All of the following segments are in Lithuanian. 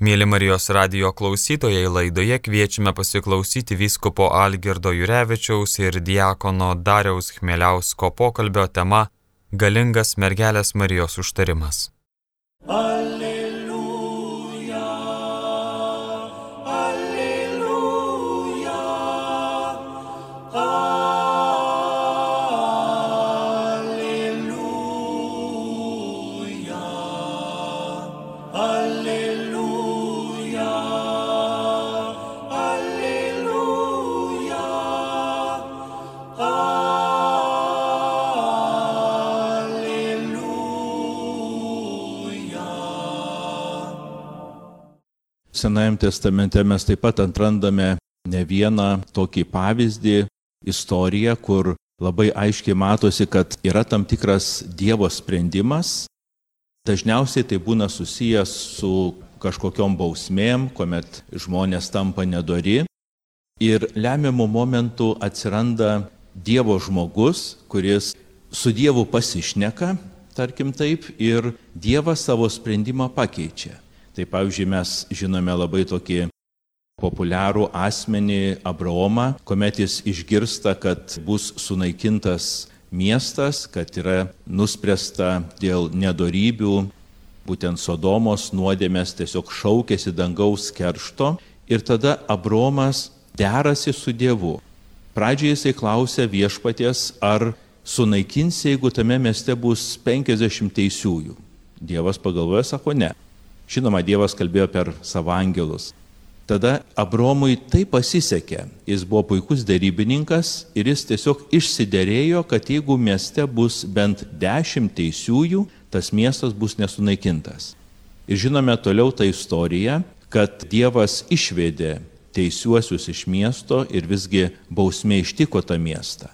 Mėly Marijos radio klausytojai, laidoje kviečiame pasiklausyti vyskupo Algirdo Jurevičiaus ir diakono Dariaus Chmeliausko pokalbio tema Galingas mergelės Marijos užtarimas. Alleluja. Senajame testamente mes taip pat atrandame ne vieną tokį pavyzdį, istoriją, kur labai aiškiai matosi, kad yra tam tikras Dievo sprendimas. Dažniausiai tai būna susijęs su kažkokiom bausmėm, kuomet žmonės tampa nedori. Ir lemiamų momentų atsiranda Dievo žmogus, kuris su Dievu pasišneka, tarkim taip, ir Dievas savo sprendimą pakeičia. Tai pavyzdžiui, mes žinome labai tokį populiarų asmenį Abraomą, kuomet jis išgirsta, kad bus sunaikintas miestas, kad yra nuspręsta dėl nedorybių, būtent Sodomos nuodėmės tiesiog šaukėsi dangaus keršto ir tada Abromas derasi su Dievu. Pradžiai jisai klausė viešpaties, ar sunaikins, jeigu tame mieste bus 50 teisiųjų. Dievas pagalvoja, sako ne. Žinoma, Dievas kalbėjo per savo angelus. Tada Abromui tai pasisekė. Jis buvo puikus darybininkas ir jis tiesiog išsiderėjo, kad jeigu mieste bus bent dešimt teisiųjų, tas miestas bus nesunaikintas. Ir žinome toliau tą istoriją, kad Dievas išvedė teisiuosius iš miesto ir visgi bausmė ištiko tą miestą.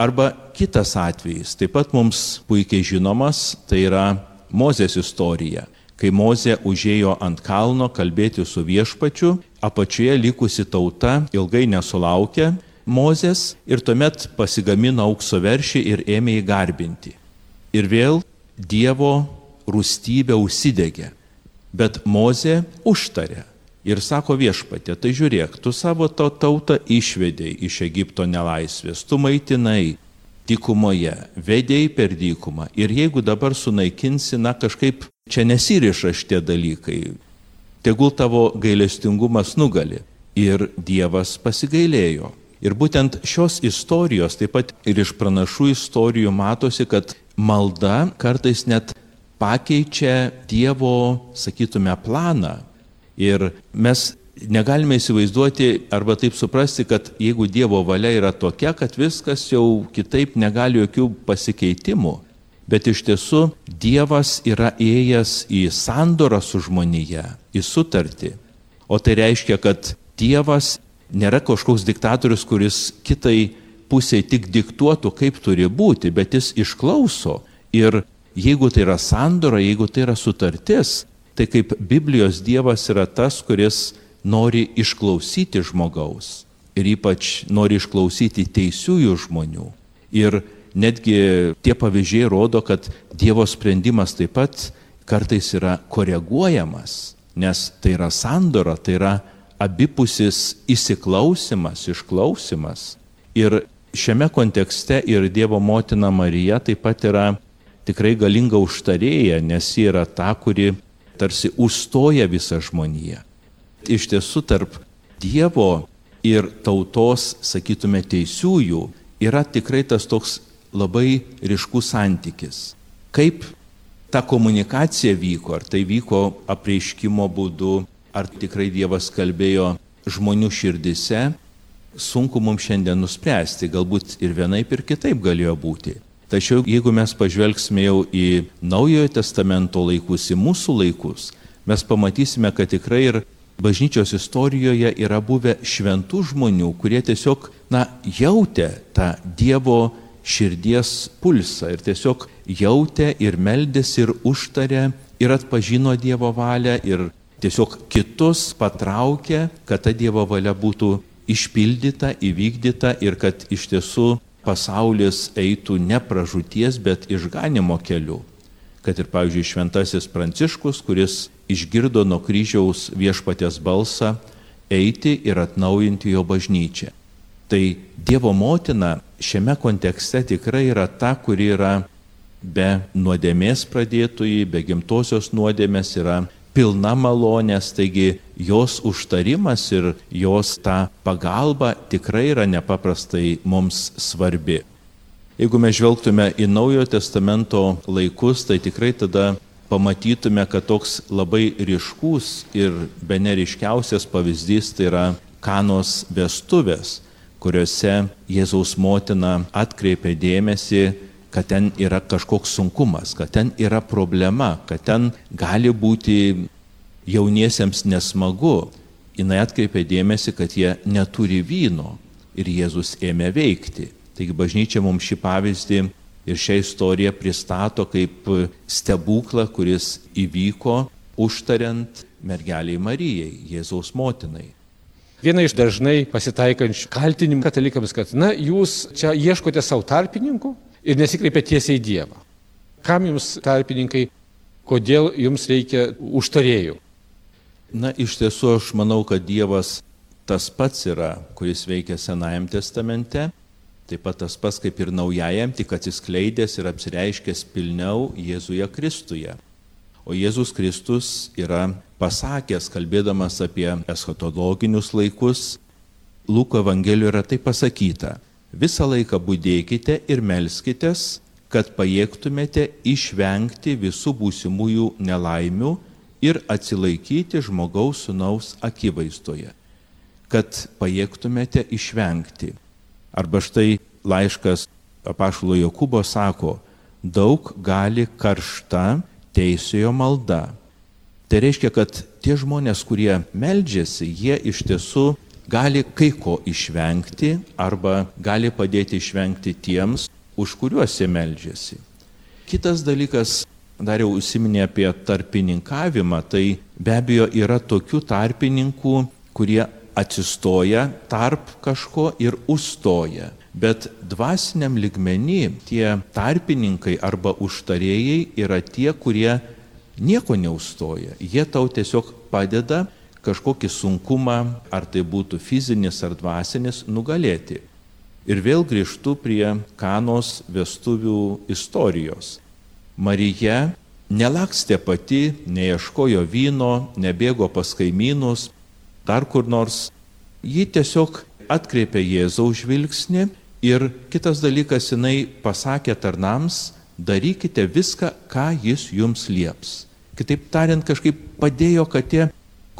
Arba kitas atvejis, taip pat mums puikiai žinomas, tai yra Mozės istorija kai Mozė užėjo ant kalno kalbėti su viešpačiu, apačioje likusi tauta ilgai nesulaukė Mozės ir tuomet pasigamino aukso veršį ir ėmė įgarbinti. Ir vėl Dievo rūstybė užsidegė. Bet Mozė užtarė ir sako viešpatė, tai žiūrėk, tu savo to tautą išvedėjai iš Egipto nelaisvės, tu maitinai dykumoje, vedėjai per dykumą. Ir jeigu dabar sunaikinsi, na kažkaip Čia nesiriša šitie dalykai. Tegul tavo gailestingumas nugali. Ir Dievas pasigailėjo. Ir būtent šios istorijos, taip pat ir iš pranašų istorijų matosi, kad malda kartais net pakeičia Dievo, sakytume, planą. Ir mes negalime įsivaizduoti arba taip suprasti, kad jeigu Dievo valia yra tokia, kad viskas jau kitaip negali jokių pasikeitimų bet iš tiesų Dievas yra ėjęs į sandorą su žmonėje, į sutartį. O tai reiškia, kad Dievas nėra kažkoks diktatorius, kuris kitai pusiai tik diktuotų, kaip turi būti, bet jis išklauso. Ir jeigu tai yra sandora, jeigu tai yra sutartis, tai kaip Biblijos Dievas yra tas, kuris nori išklausyti žmogaus. Ir ypač nori išklausyti teisiųjų žmonių. Ir netgi tie pavyzdžiai rodo, kad Dievo sprendimas taip pat kartais yra koreguojamas, nes tai yra sandora, tai yra abipusis įsiklausimas, išklausimas. Ir šiame kontekste ir Dievo motina Marija taip pat yra tikrai galinga užtarėja, nes ji yra ta, kuri tarsi užstoja visą žmoniją. Iš tiesų tarp Dievo ir tautos, sakytume, teisiųjų yra tikrai tas toks labai ryškus santykis. Kaip ta komunikacija vyko, ar tai vyko apreiškimo būdu, ar tikrai Dievas kalbėjo žmonių širdise, sunku mums šiandien nuspręsti, galbūt ir vienaip ir kitaip galėjo būti. Tačiau jeigu mes pažvelgsime jau į Naujojo testamento laikus, į mūsų laikus, mes pamatysime, kad tikrai ir bažnyčios istorijoje yra buvę šventų žmonių, kurie tiesiog, na, jautė tą Dievo širdies pulsą ir tiesiog jautė ir meldėsi ir užtarė ir atpažino Dievo valią ir tiesiog kitus patraukė, kad ta Dievo valia būtų išpildyta, įvykdyta ir kad iš tiesų pasaulis eitų ne pražūties, bet išganimo keliu. Kad ir, pavyzdžiui, šventasis Pranciškus, kuris išgirdo nuo kryžiaus viešpatės balsą eiti ir atnaujinti jo bažnyčią. Tai Dievo motina šiame kontekste tikrai yra ta, kuri yra be nuodėmės pradėtojai, be gimtosios nuodėmės yra pilna malonės, taigi jos užtarimas ir jos ta pagalba tikrai yra nepaprastai mums svarbi. Jeigu mes žvelgtume į Naujojo testamento laikus, tai tikrai tada pamatytume, kad toks labai ryškus ir be neriškiausias pavyzdys tai yra kanos vestuvės, kuriuose Jėzaus motina atkreipė dėmesį, kad ten yra kažkoks sunkumas, kad ten yra problema, kad ten gali būti jauniesiems nesmagu. Jis atkreipė dėmesį, kad jie neturi vyno ir Jėzus ėmė veikti. Taigi bažnyčia mums šį pavyzdį ir šią istoriją pristato kaip stebuklą, kuris įvyko užtariant mergeliai Marijai, Jėzaus motinai. Viena iš dažnai pasitaikančių kaltinimų katalikams, kad, na, jūs čia ieškote savo tarpininkų ir nesikreipiate tiesiai į Dievą. Kam jums tarpininkai, kodėl jums reikia užtarėjų? Na, iš tiesų aš manau, kad Dievas tas pats yra, kuris veikia Senajam testamente Taip pat tas pas kaip ir naujajam, tik atsiskleidęs ir apsireiškęs pilniau Jėzuje Kristuje. O Jėzus Kristus yra pasakęs, kalbėdamas apie eschatologinius laikus, Luko Evangelijoje yra tai pasakyta. Visą laiką būdėkite ir melskitės, kad pajėgtumėte išvengti visų būsimųjų nelaimių ir atsilaikyti žmogaus sunaus akivaizdoje. Kad pajėgtumėte išvengti. Arba štai laiškas apašulo Jokūbo sako, daug gali karšta teisėjo malda. Tai reiškia, kad tie žmonės, kurie meldžiasi, jie iš tiesų gali kai ko išvengti arba gali padėti išvengti tiems, už kuriuos jie meldžiasi. Kitas dalykas, dar jau užsiminė apie tarpininkavimą, tai be abejo yra tokių tarpininkų, kurie atsistoja tarp kažko ir užstoja. Bet dvasiniam ligmenį tie tarpininkai arba užtarėjai yra tie, kurie nieko neustoja. Jie tau tiesiog padeda kažkokį sunkumą, ar tai būtų fizinis ar dvasinis, nugalėti. Ir vėl grįžtu prie kanos vestuvių istorijos. Marija nelakstė pati, neieškojo vyno, nebėgo pas kaimynus, dar kur nors. Ji tiesiog atkreipė Jėzaus žvilgsnį ir kitas dalykas, jinai pasakė tarnams, darykite viską, ką jis jums lieps. Kitaip tariant, kažkaip padėjo, kad tie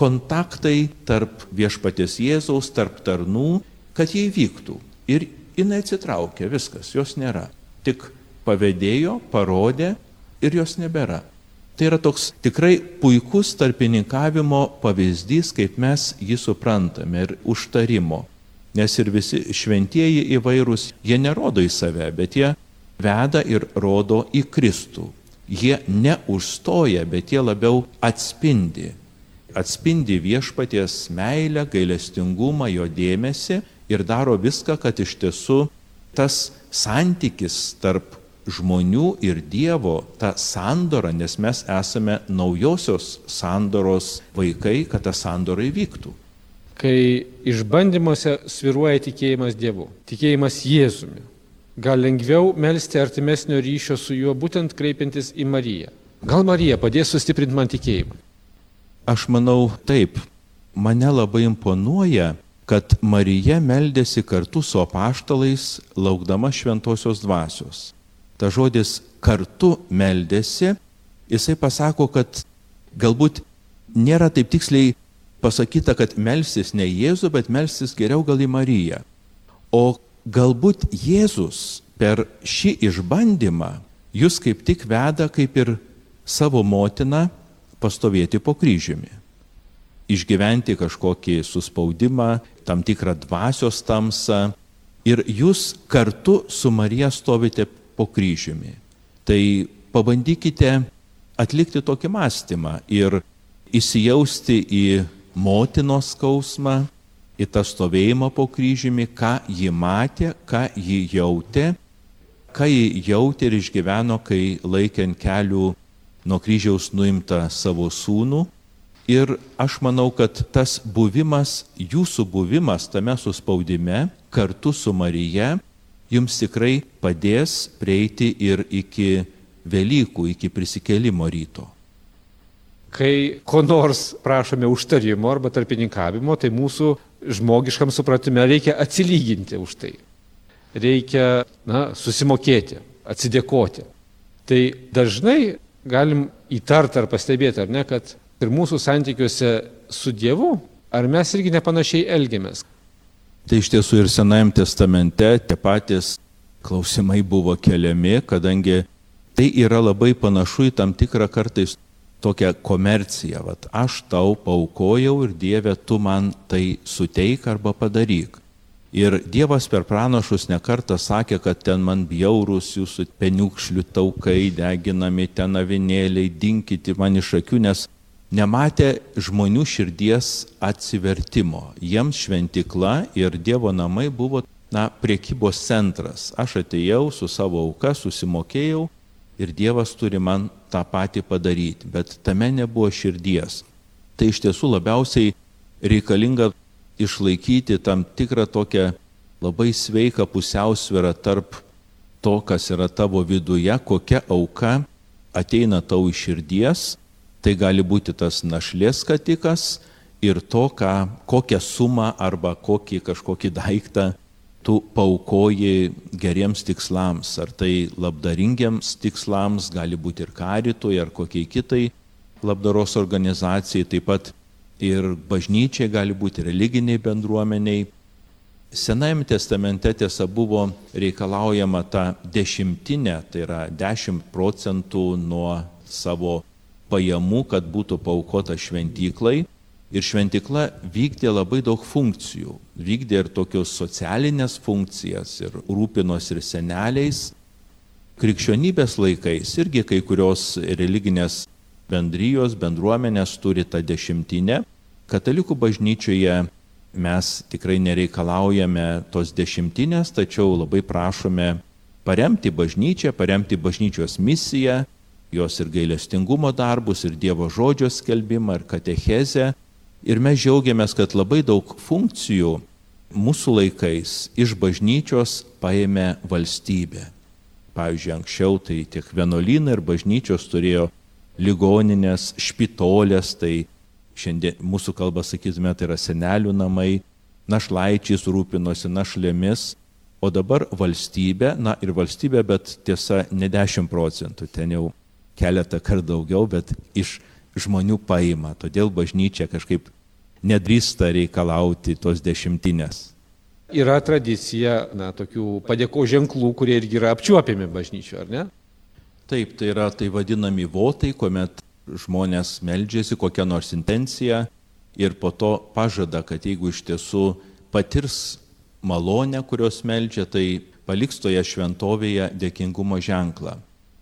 kontaktai tarp viešpatės Jėzaus, tarp tarnų, kad jie įvyktų. Ir jinai atsitraukė, viskas, jos nėra. Tik pavėdėjo, parodė ir jos nebėra. Tai yra toks tikrai puikus tarpininkavimo pavyzdys, kaip mes jį suprantame ir užtarimo. Nes ir visi šventieji įvairūs, jie nerodo į save, bet jie veda ir rodo į Kristų. Jie neužstoja, bet jie labiau atspindi. Atspindi viešpaties meilę, gailestingumą, jo dėmesį ir daro viską, kad iš tiesų tas santykis tarp žmonių ir Dievo tą sandorą, nes mes esame naujosios sandoros vaikai, kad ta sandora įvyktų. Kai išbandymuose sviruoja tikėjimas Dievu, tikėjimas Jėzumi, gal lengviau melstį artimesnio ryšio su juo, būtent kreipiantis į Mariją. Gal Marija padės sustiprinti man tikėjimą? Aš manau taip. Mane labai imponuoja, kad Marija meldėsi kartu su apaštalais, laukdama šventosios dvasios ta žodis kartu meldėsi, jisai pasako, kad galbūt nėra taip tiksliai pasakyta, kad melsis ne Jėzų, bet melsis geriau gal į Mariją. O galbūt Jėzus per šį išbandymą jūs kaip tik veda kaip ir savo motiną pastovėti po kryžiumi. Išgyventi kažkokį suspaudimą, tam tikrą dvasios tamsą. Ir jūs kartu su Marija stovite po kryžiumi. Tai pabandykite atlikti tokį mąstymą ir įsijausti į motinos skausmą, į tą stovėjimą po kryžiumi, ką ji matė, ką ji jautė, ką ji jautė ir išgyveno, kai laikė ant kelių nuo kryžiaus nuimtą savo sūnų Ir aš manau, kad tas buvimas, jūsų buvimas tame suspaudime kartu su Marija jums tikrai padės prieiti ir iki Velykų, iki prisikelimo ryto. Kai ko nors prašome užtarimo arba tarpininkavimo, tai mūsų žmogiškam supratime reikia atsilyginti už tai. Reikia na, susimokėti, atsidėkoti. Tai dažnai galim įtarti ar pastebėti, ar ne, kad ir mūsų santykiuose su Dievu, ar mes irgi nepanašiai elgiamės. Tai iš tiesų ir Senajame testamente tie patys klausimai buvo keliami, kadangi tai yra labai panašu į tam tikrą kartais tokią komerciją. Vat aš tau paukojau ir Dieve, tu man tai suteik arba padaryk. Ir Dievas per pranašus nekartą sakė, kad ten man bjaurus jūsų peniukšlių taukai deginami, ten avinėliai, dinkite man iš akių, nes nematė žmonių širdies atsivertimo. Jiems šventikla ir Dievo namai buvo, na, priekybos centras. Aš atėjau su savo auka, susimokėjau ir Dievas turi man tą patį padaryti, bet tame nebuvo širdies. Tai iš tiesų labiausiai reikalinga išlaikyti tam tikrą tokią labai sveiką pusiausvyrą tarp to, kas yra tavo viduje, kokia auka ateina tau iš širdies, tai gali būti tas našlės skatikas ir to, ką, kokią sumą arba kokį kažkokį daiktą tu paukoji geriems tikslams, ar tai labdaringiams tikslams, gali būti ir karitui, ar kokiai kitai labdaros organizacijai, taip pat ir bažnyčiai, gali būti religiniai bendruomeniai. Senajame testamente tiesa buvo reikalaujama ta dešimtinė, tai yra 10 procentų nuo savo pajamų, kad būtų paukota šventyklai. Ir šventykla vykdė labai daug funkcijų. Vykdė ir tokius socialinės funkcijas, ir rūpinos ir seneliais. Krikščionybės laikais irgi kai kurios religinės bendrijos, bendruomenės turi tą dešimtinę. Katalikų bažnyčioje mes tikrai nereikalaujame tos dešimtinės, tačiau labai prašome paremti bažnyčią, paremti bažnyčios misiją, jos ir gailestingumo darbus, ir Dievo žodžio skelbimą, ir katechezę. Ir mes džiaugiamės, kad labai daug funkcijų mūsų laikais iš bažnyčios paėmė valstybė. Pavyzdžiui, anksčiau tai tiek vienuolynai ir bažnyčios turėjo ligoninės, špitolės, tai šiandien mūsų kalba sakytume, tai yra senelių namai, našlaičiais rūpinosi, našlėmis, o dabar valstybė, na ir valstybė, bet tiesa, ne 10 procentų, ten jau keletą kartų daugiau, bet iš žmonių paima. Todėl bažnyčia kažkaip nedrįsta reikalauti tos dešimtinės. Yra tradicija, na, tokių padėko ženklų, kurie irgi yra apčiuopiami bažnyčių, ar ne? Taip, tai yra tai vadinami votai, kuomet žmonės meldžiasi kokią nors intenciją ir po to pažada, kad jeigu iš tiesų patirs malonę, kurios meldžia, tai paliks toje šventovėje dėkingumo ženklą.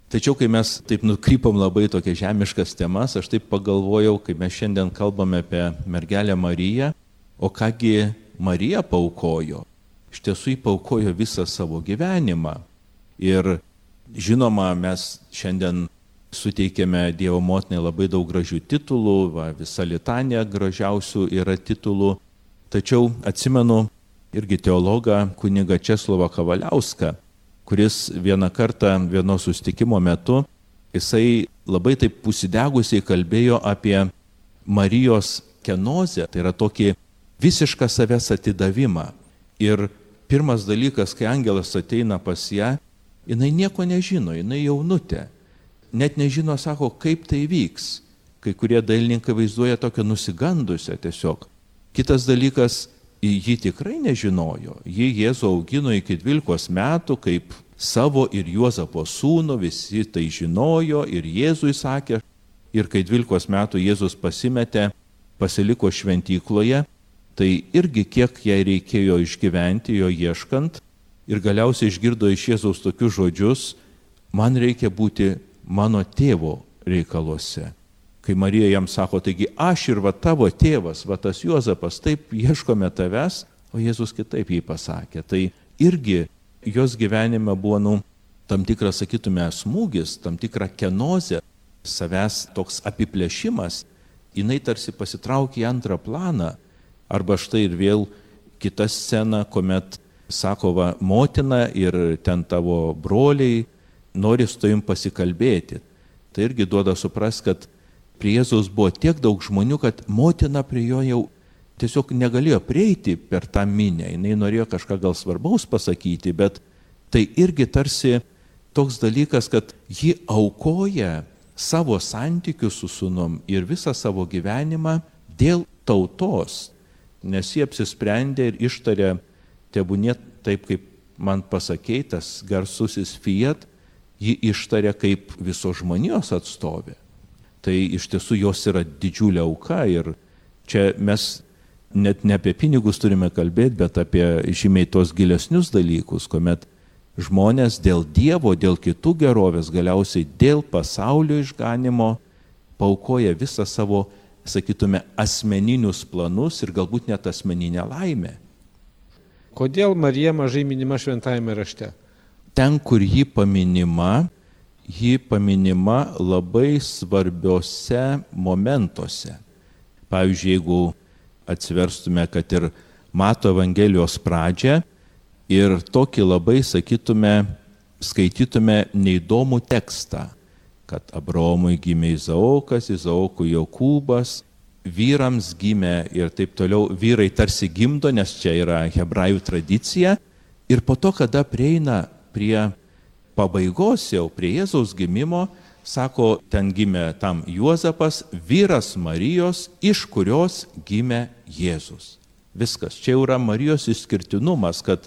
Tačiau, kai mes taip nukrypom labai tokias žemiškas temas, aš taip pagalvojau, kai mes šiandien kalbame apie mergelę Mariją, o kągi Marija paukojo. Iš tiesų jį paukojo visą savo gyvenimą. Ir Žinoma, mes šiandien suteikėme Dievo motinai labai daug gražių titulų, va, visa litanija gražiausių yra titulų. Tačiau atsimenu irgi teologą kuniga Česlovą Kavaliauską, kuris vieną kartą vieno sustikimo metu, jisai labai taip pusidegusiai kalbėjo apie Marijos kenozę, tai yra tokį visišką savęs atidavimą. Ir pirmas dalykas, kai angelas ateina pas ją, jinai nieko nežino, jinai jaunutė. Net nežino, sako, kaip tai vyks. Kai kurie dailininkai vaizduoja tokią nusigandusią tiesiog. Kitas dalykas, ji tikrai nežinojo. Ji Jėzų augino iki 12 metų kaip savo ir Juozapo sūnų, visi tai žinojo ir Jėzui sakė. Ir kai 12 metų Jėzus pasimetė, pasiliko šventykloje, tai irgi kiek jai reikėjo išgyventi jo ieškant, ir galiausiai išgirdo iš Jėzaus tokius žodžius, man reikia būti mano tėvo reikaluose. Kai Marija jam sako, taigi aš ir va tavo tėvas, va tas Juozapas, taip ieškome tavęs, o Jėzus kitaip jį pasakė. Tai irgi jos gyvenime buvo, nu, tam tikras, sakytume, smūgis, tam tikra kenozė, savęs toks apiplėšimas. jinai tarsi pasitraukia į antrą planą. Arba štai ir vėl kita scena, kuomet sako, va, motina ir ten tavo broliai nori su tavim pasikalbėti. Tai irgi duoda supras, kad prie Jėzaus buvo tiek daug žmonių, kad motina prie jo jau tiesiog negalėjo prieiti per tą minę. Jis norėjo kažką gal svarbaus pasakyti, bet tai irgi tarsi toks dalykas, kad ji aukoja savo santykius su sunom ir visą savo gyvenimą dėl tautos, nes jie apsisprendė ir ištarė, tebūnė taip, kaip man pasakėtas garsusis Fiat, ji ištarė kaip viso žmonijos atstovė. Tai iš tiesų jos yra didžiulė auka ir čia mes net ne apie pinigus turime kalbėti, bet apie žymiai tos gilesnius dalykus, kuomet žmonės dėl Dievo, dėl kitų gerovės, galiausiai dėl pasaulio išganimo paukoja visą savo, sakytume, asmeninius planus ir galbūt net asmeninę laimę. Kodėl Marija mažai minima šventajame rašte? Ten, kur ji paminima, ji paminima labai svarbiose momentuose. Pavyzdžiui, jeigu atsiverstume, kad ir Mato Evangelijos pradžią ir tokį labai, sakytume, skaitytume neįdomų tekstą, kad Abraomui gimė Izaokas, Izaokui Jokūbas, vyrams gimė ir taip toliau, vyrai tarsi gimdo, nes čia yra hebrajų tradicija. Ir po to, kada prieina prie pabaigos jau, prie Jėzaus gimimo, sako, ten gimė tam Juozapas, vyras Marijos, iš kurios gimė Jėzus. Viskas. Čia jau yra Marijos išskirtinumas, kad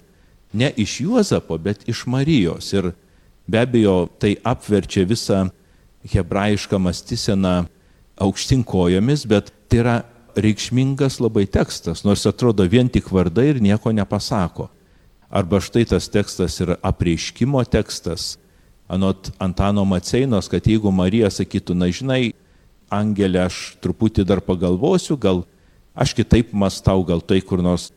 ne iš Juozapo, bet iš Marijos. Ir be abejo, tai apverčia visą hebrajišką mąstyseną aukštinkojomis, bet tai yra reikšmingas labai tekstas, nors atrodo vien tik vardai ir nieko nepasako. Arba štai tas tekstas yra apreiškimo tekstas, anot Antano Maceinos, kad jeigu Marija sakytų, na žinai, Angelė, aš truputį dar pagalvosiu, gal aš kitaip mastau, gal tai kur nors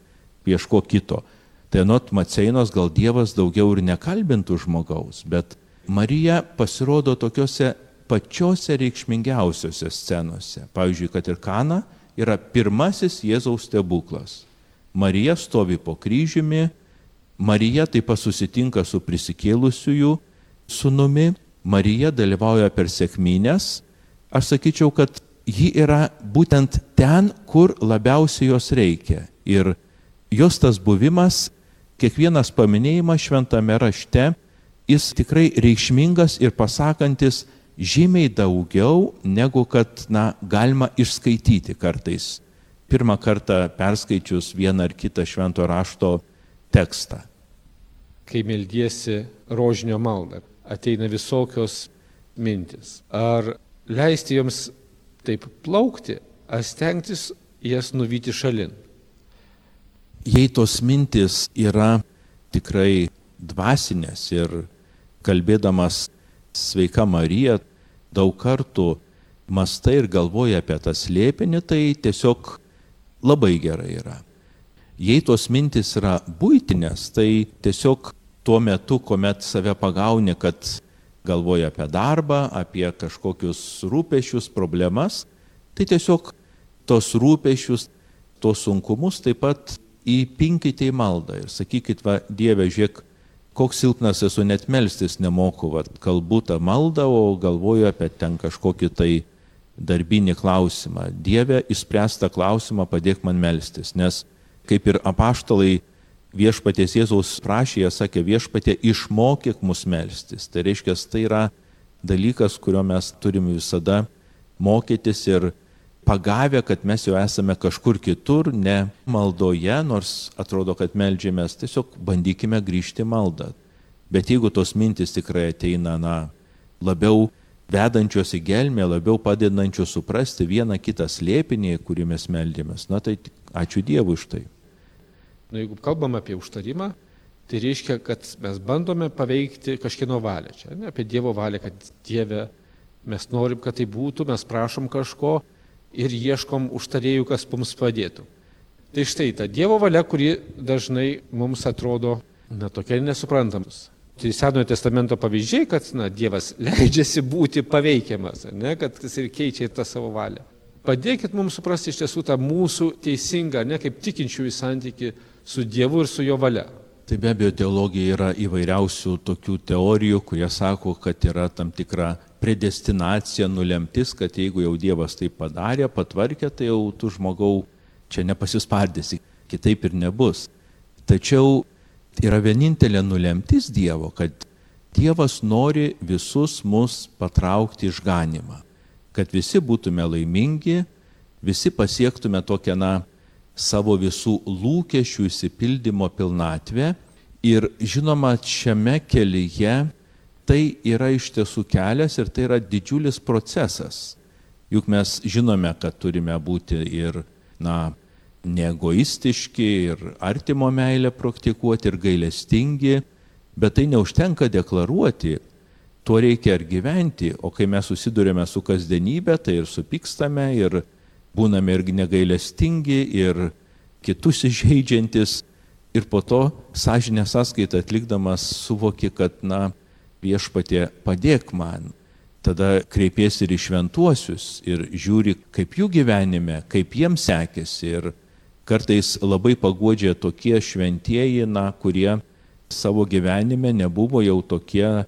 ieško kito. Tai anot Maceinos gal Dievas daugiau ir nekalbintų žmogaus, bet Marija pasirodo tokiuose pačiose reikšmingiausiose scenose. Pavyzdžiui, kad ir Kana yra pirmasis Jėzaus stebuklas. Marija stovi po kryžiumi, Marija taip pat susitinka su prisikėlusiųjų sunumi, Marija dalyvauja per sėkmynės. Aš sakyčiau, kad ji yra būtent ten, kur labiausiai jos reikia. Ir jos tas buvimas, kiekvienas paminėjimas šventame rašte, jis tikrai reikšmingas ir pasakantis, žymiai daugiau, negu kad, na, galima išskaityti kartais. Pirmą kartą perskaičius vieną ar kitą švento rašto tekstą. Kai meldiesi rožinio maldą, ateina visokios mintis. Ar leisti joms taip plaukti, ar stengtis jas nuvyti šalin? Jei tos mintis yra tikrai dvasinės ir kalbėdamas sveika Marija, daug kartų mastai ir galvoja apie tą slėpinį, tai tiesiog labai gerai yra. Jei tos mintis yra būtinės, tai tiesiog tuo metu, kuomet save pagauni, kad galvoja apie darbą, apie kažkokius rūpešius, problemas, tai tiesiog tos rūpešius, tos sunkumus taip pat įpinkite į maldą ir sakykit, va, Dieve, žiūrėk, koks silpnas esu, net melstis nemoku, va, kalbu tą maldą, o galvoju apie ten kažkokį tai darbinį klausimą. Dieve, įspręstą klausimą padėk man melstis, nes kaip ir apaštalai viešpatės Jėzaus prašė, jie sakė, viešpatė išmokyk mus melstis. Tai reiškia, tai yra dalykas, kurio mes turime visada mokytis ir pagavę, kad mes jau esame kažkur kitur, ne maldoje, nors atrodo, kad melžiamės, tiesiog bandykime grįžti maldą. Bet jeigu tos mintis tikrai ateina, na, labiau vedančios į gelmę, labiau padedančios suprasti vieną kitą slėpinį, kurį mes meldėmės, na tai ačiū Dievui už tai. Na, jeigu kalbam apie užtarimą, tai reiškia, kad mes bandome paveikti kažkieno valią. Čia ne apie Dievo valią, kad Dieve mes norim, kad tai būtų, mes prašom kažko, ir ieškom užtarėjų, kas mums padėtų. Tai štai ta Dievo valia, kuri dažnai mums atrodo na, tokia nesuprantamas. Tai Senojo testamento pavyzdžiai, kad na, Dievas leidžiasi būti paveikiamas, ne, kad jis ir keičia tą savo valią. Padėkit mums suprasti iš tiesų tą mūsų teisingą, ne kaip tikinčiųjų santyki su Dievu ir su jo valia. Tai be abejo, teologija yra įvairiausių tokių teorijų, kurie sako, kad yra tam tikra predestinacija, nulemtis, kad jeigu jau Dievas tai padarė, patvarkė, tai jau tu žmogau čia nepasispardėsi, kitaip ir nebus. Tačiau yra vienintelė nulemtis Dievo, kad Dievas nori visus mus patraukti išganimą kad visi būtume laimingi, visi pasiektume tokią, na, savo visų lūkesčių įsipildymo pilnatvę. Ir žinoma, šiame kelyje tai yra iš tiesų kelias ir tai yra didžiulis procesas. Juk mes žinome, kad turime būti ir, na, neegoistiški, ir artimo meilę praktikuoti, ir gailestingi, bet tai neužtenka deklaruoti, tuo reikia ir gyventi, o kai mes susidurėme su kasdienybė, tai ir supykstame, ir būname irgi negailestingi, ir kitus įžeidžiantis, ir po to sąžinę sąskaitą atlikdamas suvoki, kad, na, viešpatė padėk man. Tada kreipiesi ir į šventuosius ir žiūri, kaip jų gyvenime, kaip jiems sekėsi. Ir kartais labai pagodžia tokie šventieji, na, kurie savo gyvenime nebuvo jau tokie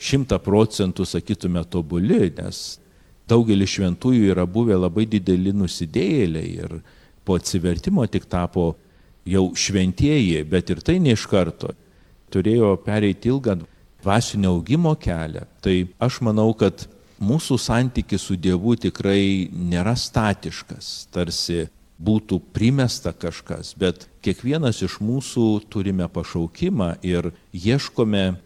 šimta procentų, sakytume, tobuli, nes daugelis šventųjų yra buvę labai dideli nusidėjėliai ir po atsivertimo tik tapo jau šventieji, bet ir tai ne iš karto. Turėjo pereiti ilgą dvasinio augimo kelią. Tai aš manau, kad mūsų santykis su Dievu tikrai nėra statiškas, tarsi būtų primesta kažkas, bet kiekvienas iš mūsų turime pašaukimą ir ieškome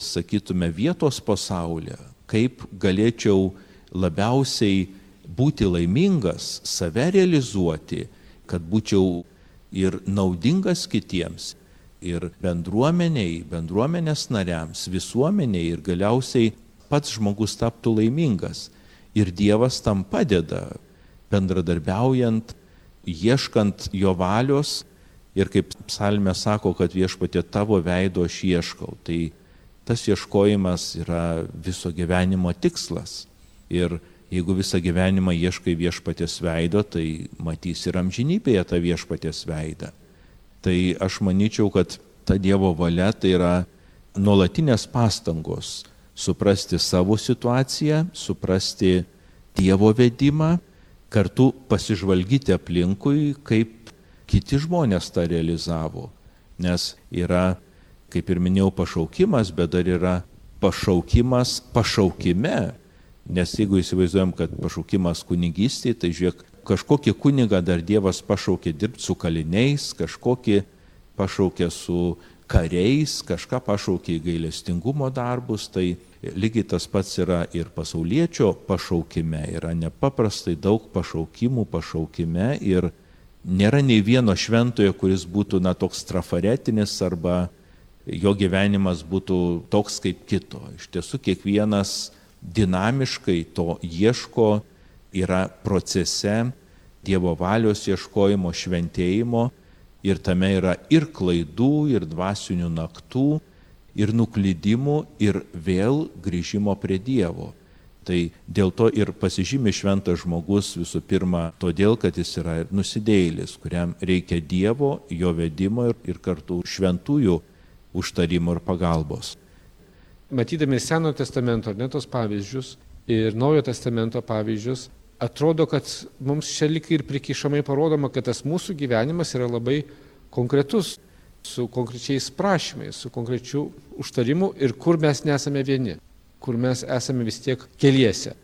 sakytume, vietos pasaulyje, kaip galėčiau labiausiai būti laimingas, save realizuoti, kad būčiau ir naudingas kitiems, ir bendruomeniai, bendruomenės nariams, visuomeniai ir galiausiai pats žmogus taptų laimingas. Ir Dievas tam padeda, bendradarbiaujant, ieškant jo valios ir kaip psalmė sako, kad viešpatė tavo veido aš ieškau. Tai tas ieškojimas yra viso gyvenimo tikslas. Ir jeigu visą gyvenimą ieškai viešpatės veido, tai matys ir amžinybėje tą viešpatės veidą. Tai aš manyčiau, kad ta Dievo valia tai yra nuolatinės pastangos suprasti savo situaciją, suprasti Dievo vedimą, kartu pasižvalgyti aplinkui, kaip kiti žmonės tą realizavo. Nes yra kaip ir minėjau, pašaukimas, bet dar yra pašaukimas pašaukime. Nes jeigu įsivaizduojam, kad pašaukimas kunigystėje, tai žiūrėk, kažkokį kunigą dar Dievas pašaukė dirbti su kaliniais, kažkokį pašaukė su kariais, kažką pašaukė į gailestingumo darbus, tai lygiai tas pats yra ir pasaulietčio pašaukime, yra nepaprastai daug pašaukimų pašaukime ir nėra nei vieno šventojo, kuris būtų na toks trafaretinis arba jo gyvenimas būtų toks kaip kito. Iš tiesų kiekvienas dinamiškai to ieško, yra procese Dievo valios ieškojimo, šventėjimo ir tame yra ir klaidų, ir dvasinių naktų, ir nuklydimų, ir vėl grįžimo prie Dievo. Tai dėl to ir pasižymi šventas žmogus visų pirma, todėl, kad jis yra nusidėjėlis, kuriam reikia Dievo, jo vedimo ir, ir kartu šventųjų užtarimo ir pagalbos. Matydami Senojo testamento ar netos pavyzdžius ir Naujojo testamento pavyzdžius, atrodo, kad mums čia lik ir prikišamai parodoma, kad tas mūsų gyvenimas yra labai konkretus, su konkrečiais prašymais, su konkrečiu užtarimu ir kur mes nesame vieni, kur mes esame vis tiek keliese.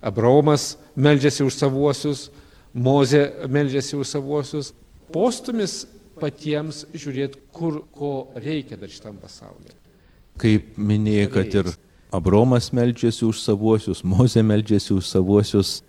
Abraomas meldžiasi už savuosius, Mozė meldžiasi už savuosius. Postumis patiems žiūrėti, kur ko reikia dar šitam pasaulyje. Kaip minėjai, kad ir Abromas meldžiasi už savuosius, Mozė meldžiasi už savuosius,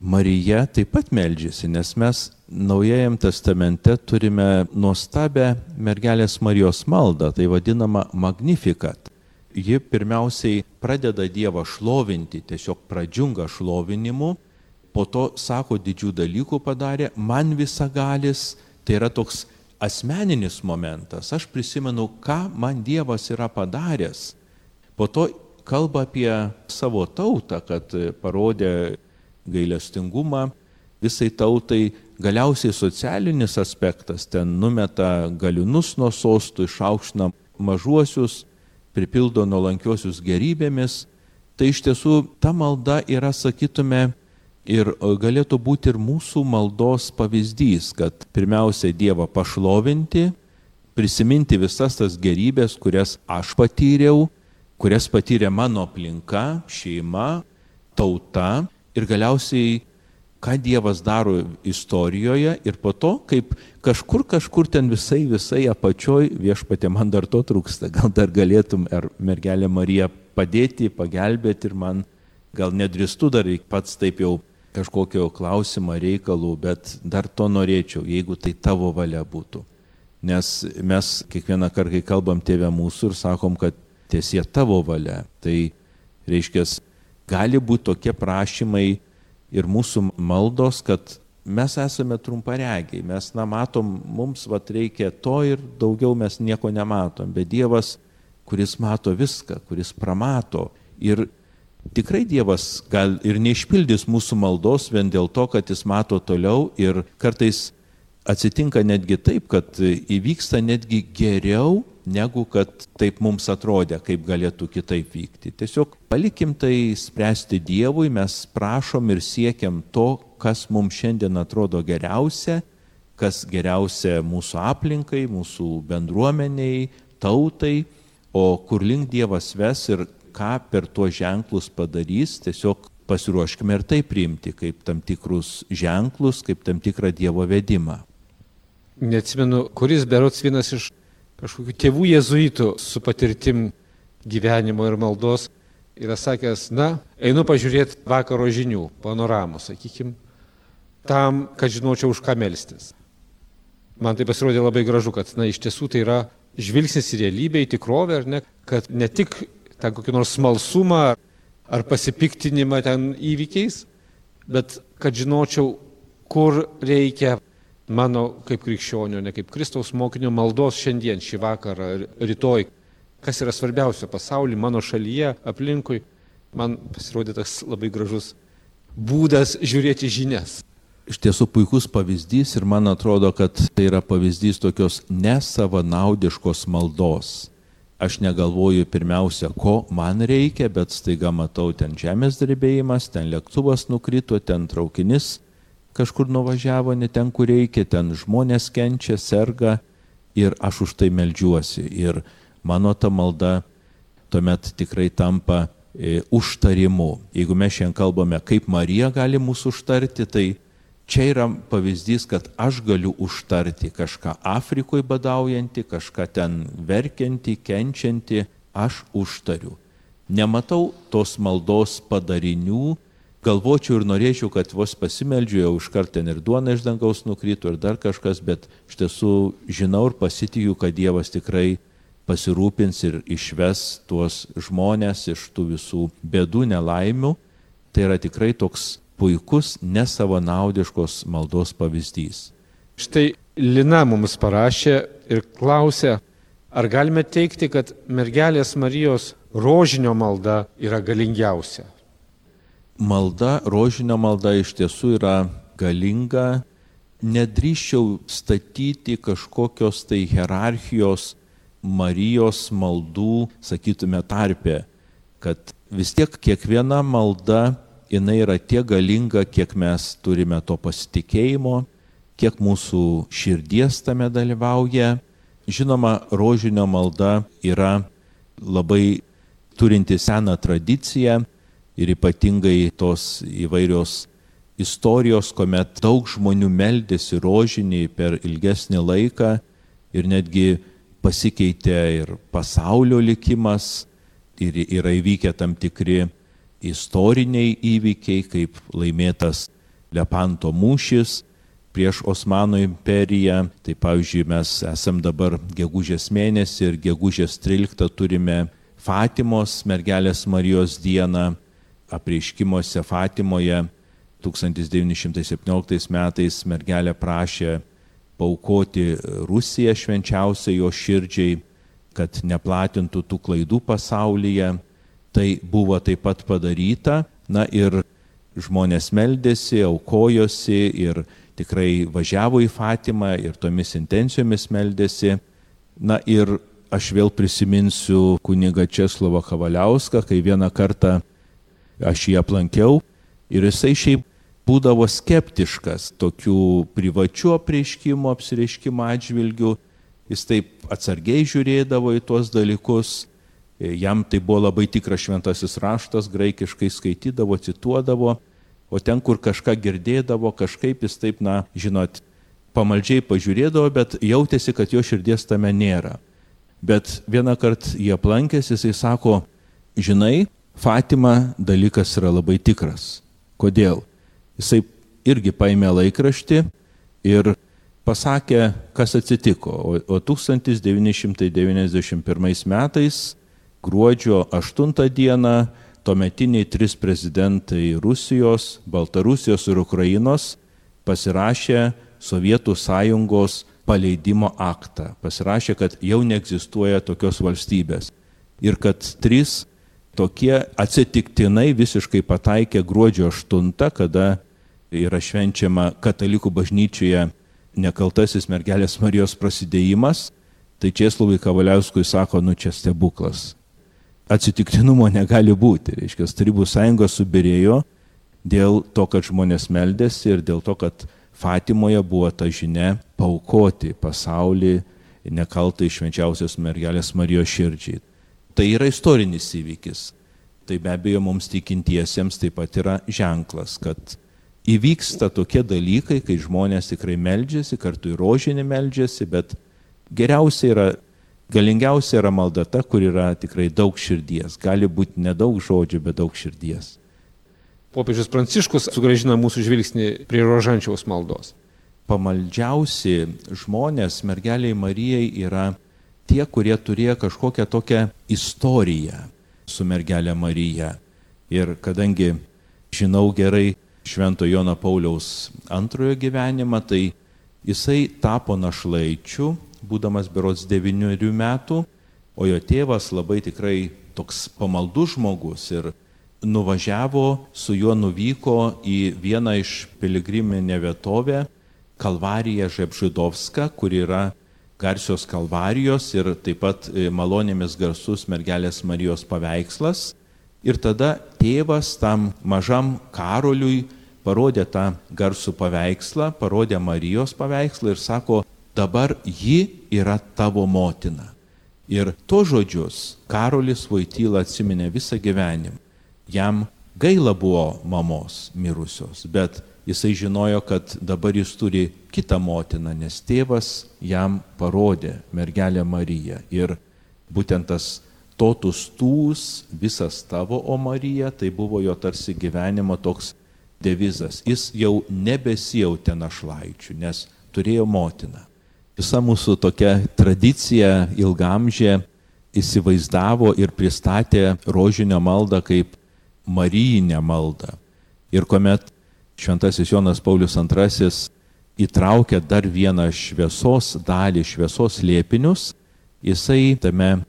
Marija taip pat meldžiasi, nes mes Naujajam testamente turime nuostabę mergelės Marijos maldą, tai vadinama Magnificat. Ji pirmiausiai pradeda Dievą šlovinti, tiesiog pradžiunga šlovinimu, po to sako didžių dalykų padarė, man visagalis, Tai yra toks asmeninis momentas. Aš prisimenu, ką man Dievas yra padaręs. Po to kalba apie savo tautą, kad parodė gailestingumą visai tautai galiausiai socialinis aspektas ten numeta galiunus nuo sostų, išaukština mažuosius, pripildo nuolankiosius gerybėmis. Tai iš tiesų ta malda yra, sakytume, ir galėtų būti ir mūsų maldos pavyzdys, kad pirmiausia Dievą pašlovinti, prisiminti visas tas gerybės, kurias aš patyriau, kurias patyrė mano aplinka, šeima, tauta ir galiausiai ką Dievas daro istorijoje ir po to, kaip kažkur, kažkur ten visai, visai apačioj viešpatė man dar to trūksta. Gal dar galėtum, ar mergelė Marija padėti, pagelbėti ir man gal nedristu dar pats taip jau kažkokio klausimo reikalų, bet dar to norėčiau, jeigu tai tavo valia būtų. Nes mes kiekvieną kartą, kai kalbam tėvę mūsų ir sakom, kad tiesie tavo valia, tai reiškia, gali būti tokie prašymai, ir mūsų maldos, kad mes esame trumparegiai, mes, na, matom, mums vat reikia to ir daugiau mes nieko nematom, bet Dievas, kuris mato viską, kuris pramato ir tikrai Dievas gal ir neišpildys mūsų maldos vien dėl to, kad jis mato toliau ir kartais atsitinka netgi taip, kad įvyksta netgi geriau negu kad taip mums atrodė, kaip galėtų kitaip vykti. Tiesiog palikim tai spręsti Dievui, mes prašom ir siekiam to, kas mums šiandien atrodo geriausia, kas geriausia mūsų aplinkai, mūsų bendruomeniai, tautai, o kur link Dievas ves ir ką per tuos ženklus padarys, tiesiog pasiruoškime ir tai priimti kaip tam tikrus ženklus, kaip tam tikrą Dievo vedimą. Neatsimenu, kuris berots vienas iš kažkokių tėvų jezuitų su patirtim gyvenimo ir maldos yra sakęs, na, einu pažiūrėti vakaro žinių, panoramų, sakykim, tam, kad žinočiau, už ką melstis. Man tai pasirodė labai gražu, kad, na, iš tiesų tai yra žvilgsnis į realybę, į tikrovę, ar ne, kad ne tik ten kokį nors smalsumą ar pasipiktinimą ten įvykiais, bet kad žinočiau, kur reikia mano kaip krikščionio, ne kaip Kristaus mokinio maldos šiandien, šį vakarą, rytoj, kas yra svarbiausia pasaulyje, mano šalyje, aplinkui, man pasirodė tas labai gražus būdas žiūrėti žinias. Iš tiesų puikus pavyzdys ir man atrodo, kad tai yra pavyzdys tokios nesavanaudiškos maldos. Aš negalvoju pirmiausia, ko man reikia, bet staiga matau ten žemės drebėjimas, ten lėktuvas nukrito, ten traukinis kažkur nuvažiavo ne ten, kur reikia, ten žmonės kenčia, serga ir aš už tai melžiuosi. Ir mano ta malda tuomet tikrai tampa e, užtarimu. Jeigu mes šiandien kalbame, kaip Marija gali mūsų užtarti, tai čia yra pavyzdys, kad aš galiu užtarti kažką Afrikoje badaujantį, kažką ten verkiantį, kenčiantį, aš užtariu. Nematau tos maldos padarinių, galvočiau ir norėčiau, kad vos pasimeldžiu, jau iškart ten ir duona iš dangaus nukrito ir dar kažkas, bet iš tiesų žinau ir pasitikiu, kad Dievas tikrai pasirūpins ir išves tuos žmonės iš tų visų bėdų, nelaimių. Tai yra tikrai toks puikus, nesavanaudiškos maldos pavyzdys. Štai Lina mums parašė ir klausė, ar galime teikti, kad mergelės Marijos rožinio malda yra galingiausia? malda, rožinio malda iš tiesų yra galinga. Nedrįščiau statyti kažkokios tai hierarchijos Marijos maldų, sakytume, tarpė, kad vis tiek kiekviena malda, jinai yra tiek galinga, kiek mes turime to pasitikėjimo, kiek mūsų širdies tame dalyvauja. Žinoma, rožinio malda yra labai turinti seną tradiciją, ir ypatingai tos įvairios istorijos, kuomet daug žmonių meldėsi rožinį per ilgesnį laiką ir netgi pasikeitė ir pasaulio likimas ir yra įvykę tam tikri istoriniai įvykiai, kaip laimėtas Lepanto mūšis prieš Osmanų imperiją. Tai pavyzdžiui, mes esam dabar gegužės mėnesį ir gegužės 13 turime Fatimos mergelės Marijos dieną apreiškimuose Fatimoje 1917 metais mergelė prašė paukoti Rusiją švenčiausiai jo širdžiai, kad neplatintų tų klaidų pasaulyje. Tai buvo taip pat padaryta. Na ir žmonės meldėsi, aukojosi ir tikrai važiavo į Fatimą ir tomis intencijomis meldėsi. Na ir aš vėl prisiminsiu kuniga Česlovą Kavaliauską, kai vieną kartą aš jį aplankiau ir jisai šiaip būdavo skeptiškas tokių privačių apreiškimų, apsireiškimų atžvilgių. Jis taip atsargiai žiūrėdavo į tuos dalykus. Jam tai buvo labai tikras šventasis raštas, graikiškai skaitydavo, cituodavo, o ten, kur kažką girdėdavo, kažkaip jis taip, na, žinot, pamaldžiai pažiūrėdavo, bet jautėsi, kad jo širdies tame nėra. Bet vieną kartą jie aplankėsi, jisai sako, žinai, Fatima dalykas yra labai tikras. Kodėl? Jisai irgi paėmė laikraštį ir pasakė, kas atsitiko. O, o 1991 metais, gruodžio 8 dieną, tuometiniai trys prezidentai Rusijos, Baltarusijos ir Ukrainos pasirašė Sovietų sąjungos paleidimo aktą. Pasirašė, kad jau neegzistuoja tokios valstybės. Ir kad trys tokie atsitiktinai visiškai pataikė gruodžio 8, kada yra švenčiama katalikų bažnyčioje nekaltasis mergelės Marijos prasidėjimas, tai Česlovai Kavaliauskui sako, nu čia stebuklas. Atsitiktinumo negali būti. Reiškia, Tarybų sąjunga subirėjo dėl to, kad žmonės meldėsi ir dėl to, kad Fatimoje buvo ta žinia paukoti pasaulį nekaltai švenčiausios mergelės Marijos širdžiai. Tai yra istorinis įvykis. Tai be abejo mums tikintiesiems taip pat yra ženklas, kad įvyksta tokie dalykai, kai žmonės tikrai meldžiasi, kartu ir rožinį meldžiasi, bet geriausia yra, galingiausia yra malda ta, kur yra tikrai daug širdies. Gali būti nedaug žodžių, bet daug širdies. Popiežius Pranciškus sugražina mūsų žvilgsnį prie rožančiaus maldos. Pamaldžiausi žmonės mergeliai Marijai yra tie, kurie turėjo kažkokią tokią istoriją su mergelė Marija. Ir kadangi žinau gerai Švento Jono Pauliaus antrojo gyvenimą, tai jisai tapo našlaičiu, būdamas berots devyniurių metų, o jo tėvas labai tikrai toks pamaldus žmogus ir nuvažiavo, su juo nuvyko į vieną iš piligriminę vietovę, Kalvariją Žepžudovską, kur yra garsios kalvarijos ir taip pat e, malonėmis garsus mergelės Marijos paveikslas. Ir tada tėvas tam mažam karoliui parodė tą garsų paveikslą, parodė Marijos paveikslą ir sako, dabar ji yra tavo motina. Ir to žodžius Karolis Vaityla atsiminė visą gyvenimą. Jam gaila buvo mamos mirusios, bet jisai žinojo, kad dabar jis turi kitą motiną, nes tėvas jam parodė mergelę Mariją. Ir būtent tas totus tūs, visas tavo, o Marija, tai buvo jo tarsi gyvenimo toks devizas. Jis jau nebesijautė našlaičių, nes turėjo motiną. Visa mūsų tokia tradicija ilgamžė įsivaizdavo ir pristatė rožinio maldą kaip marijinę maldą. Ir kuomet šventasis Jonas Paulius II įtraukė dar vieną šviesos dalį, šviesos liepinius, jisai tame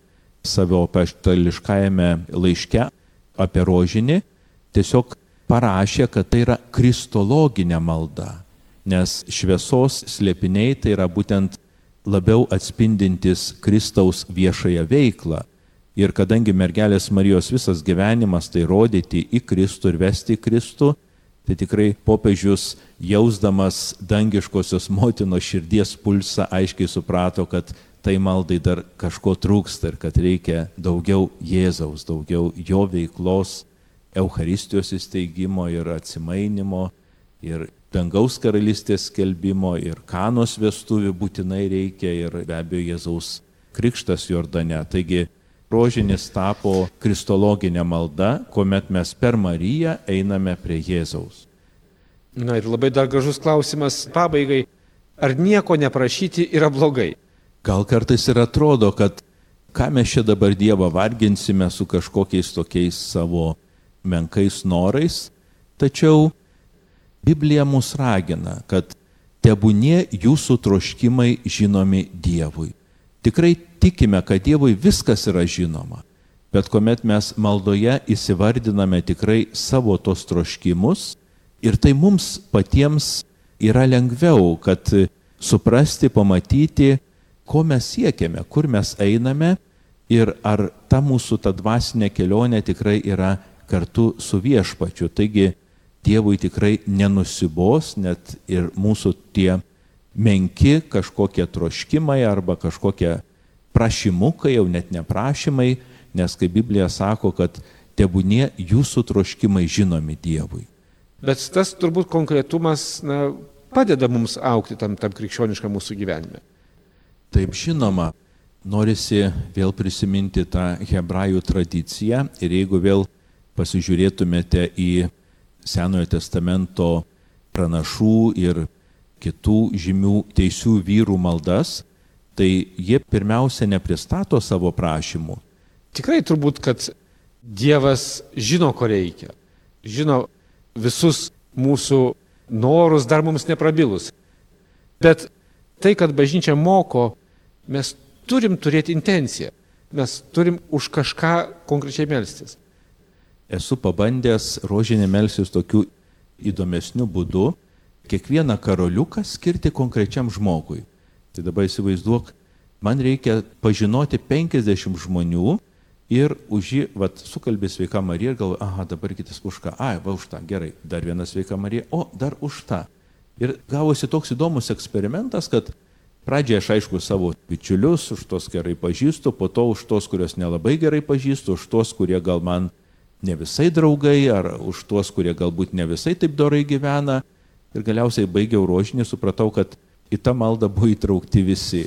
savo paštališkajame laiške apie rožinį tiesiog parašė, kad tai yra kristologinė malda, nes šviesos slėpiniai tai yra būtent labiau atspindintis Kristaus viešąją veiklą. Ir kadangi mergelės Marijos visas gyvenimas tai rodyti į Kristų ir vesti į Kristų, tai tikrai popiežius, jausdamas dangiškosios motinos širdies pulsą, aiškiai suprato, kad tai maldai dar kažko trūksta ir kad reikia daugiau Jėzaus, daugiau jo veiklos Euharistijos įsteigimo ir atsimainimo ir dangaus karalystės skelbimo ir kanos vestuvių būtinai reikia ir be abejo Jėzaus krikštas Jordane. Taigi rožinis tapo kristologinė malda, kuomet mes per Mariją einame prie Jėzaus. Na ir labai dar gražus klausimas pabaigai. Ar nieko neprašyti yra blogai? Gal kartais ir atrodo, kad ką mes čia dabar Dievą varginsime su kažkokiais tokiais savo menkais norais, tačiau Biblija mus ragina, kad tebūnie jūsų troškimai žinomi Dievui. Tikrai tikime, kad Dievui viskas yra žinoma, bet kuomet mes maldoje įsivardiname tikrai savo tos troškimus, Ir tai mums patiems yra lengviau, kad suprasti, pamatyti, ko mes siekiame, kur mes einame ir ar ta mūsų ta dvasinė kelionė tikrai yra kartu su viešpačiu. Taigi Dievui tikrai nenusibos, net ir mūsų tie menki kažkokie troškimai arba kažkokie prašymukai, jau net neprašymai, nes kaip Biblija sako, kad tebūnie jūsų troškimai žinomi Dievui. Bet tas turbūt konkretumas na, padeda mums aukti tam, tam krikščioniškam mūsų gyvenime. Taip žinoma, norisi vėl prisiminti tą hebrajų tradiciją ir jeigu vėl pasižiūrėtumėte į Senojo testamento pranašų ir kitų žymių teisių vyrų maldas, tai jie pirmiausia nepristato savo prašymų. Tikrai turbūt, kad Dievas žino, ko reikia, žino visus mūsų norus dar mums neprabilus. Bet tai, kad bažnyčia moko, mes turim turėti intenciją, mes turim už kažką konkrečiai melstis. Esu pabandęs rožinė melsis tokiu įdomesniu būdu, kiekvieną karoliuką skirti konkrečiam žmogui. Tai dabar įsivaizduok, man reikia pažinoti 50 žmonių ir už jį, vad, sukalbė sveika Marija ir galvoja, aha, dabar kitas už ką, ai, va už tą, gerai, dar viena sveika Marija, o dar už tą. Ir gavosi toks įdomus eksperimentas, kad pradžioje aš aišku savo bičiulius, už tos gerai pažįstu, po to už tos, kurios nelabai gerai pažįstu, už tos, kurie gal man ne visai draugai, ar už tuos, kurie galbūt ne visai taip dorai gyvena. Ir galiausiai baigiau rožinį, supratau, kad į tą maldą buvo įtraukti visi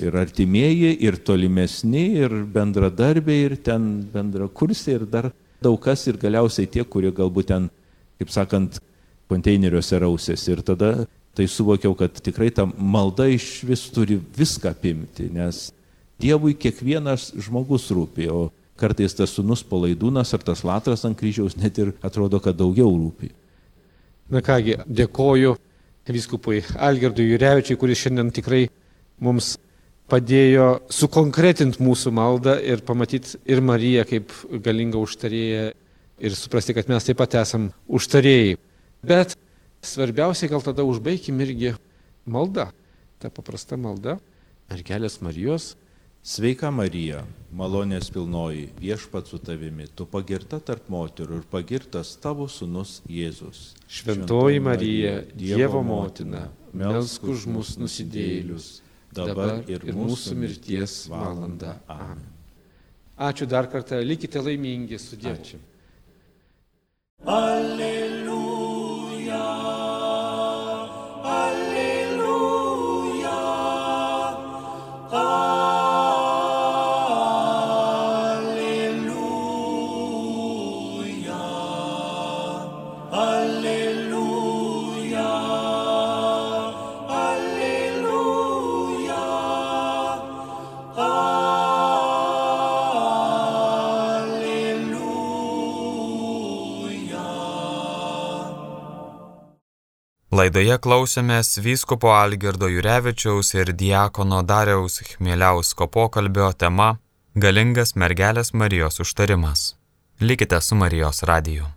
ir artimieji, ir tolimesni, ir bendradarbiai, ir ten bendrakursiai, ir dar daug kas, ir galiausiai tie, kurie galbūt ten, kaip sakant, konteineriuose rausėsi. Ir tada tai suvokiau, kad tikrai ta malda iš vis turi viską apimti, nes Dievui kiekvienas žmogus rūpi, o kartais tas sunus palaidūnas ar tas latras ant kryžiaus net ir atrodo, kad daugiau rūpi. Na kągi, dėkoju viskupui Algirdui Jurevičiui, kuris šiandien tikrai mums padėjo sukonkretinti mūsų maldą ir pamatyti ir Mariją kaip galingą užtarėją ir suprasti, kad mes taip pat esam užtarėjai. Bet svarbiausia gal tada užbaigim irgi malda. Ta paprasta malda. Mergelės Marijos. Sveika Marija, malonės pilnoji, viešpat su tavimi, tu pagirta tarp moterų ir pagirtas tavo sunus Jėzus. Šventoji Marija, Dievo motina, melsk už mus nusidėlius dabar ir mūsų mirties valanda. Amen. Ačiū dar kartą, likite laimingi su Dievu. Ačiū. Alleluja. Laidoje klausėmės vyskupo Algirdo Jurevičiaus ir diakono Dariaus Chmieliausko pokalbio tema Galingas mergelės Marijos užtarimas. Likite su Marijos radiju.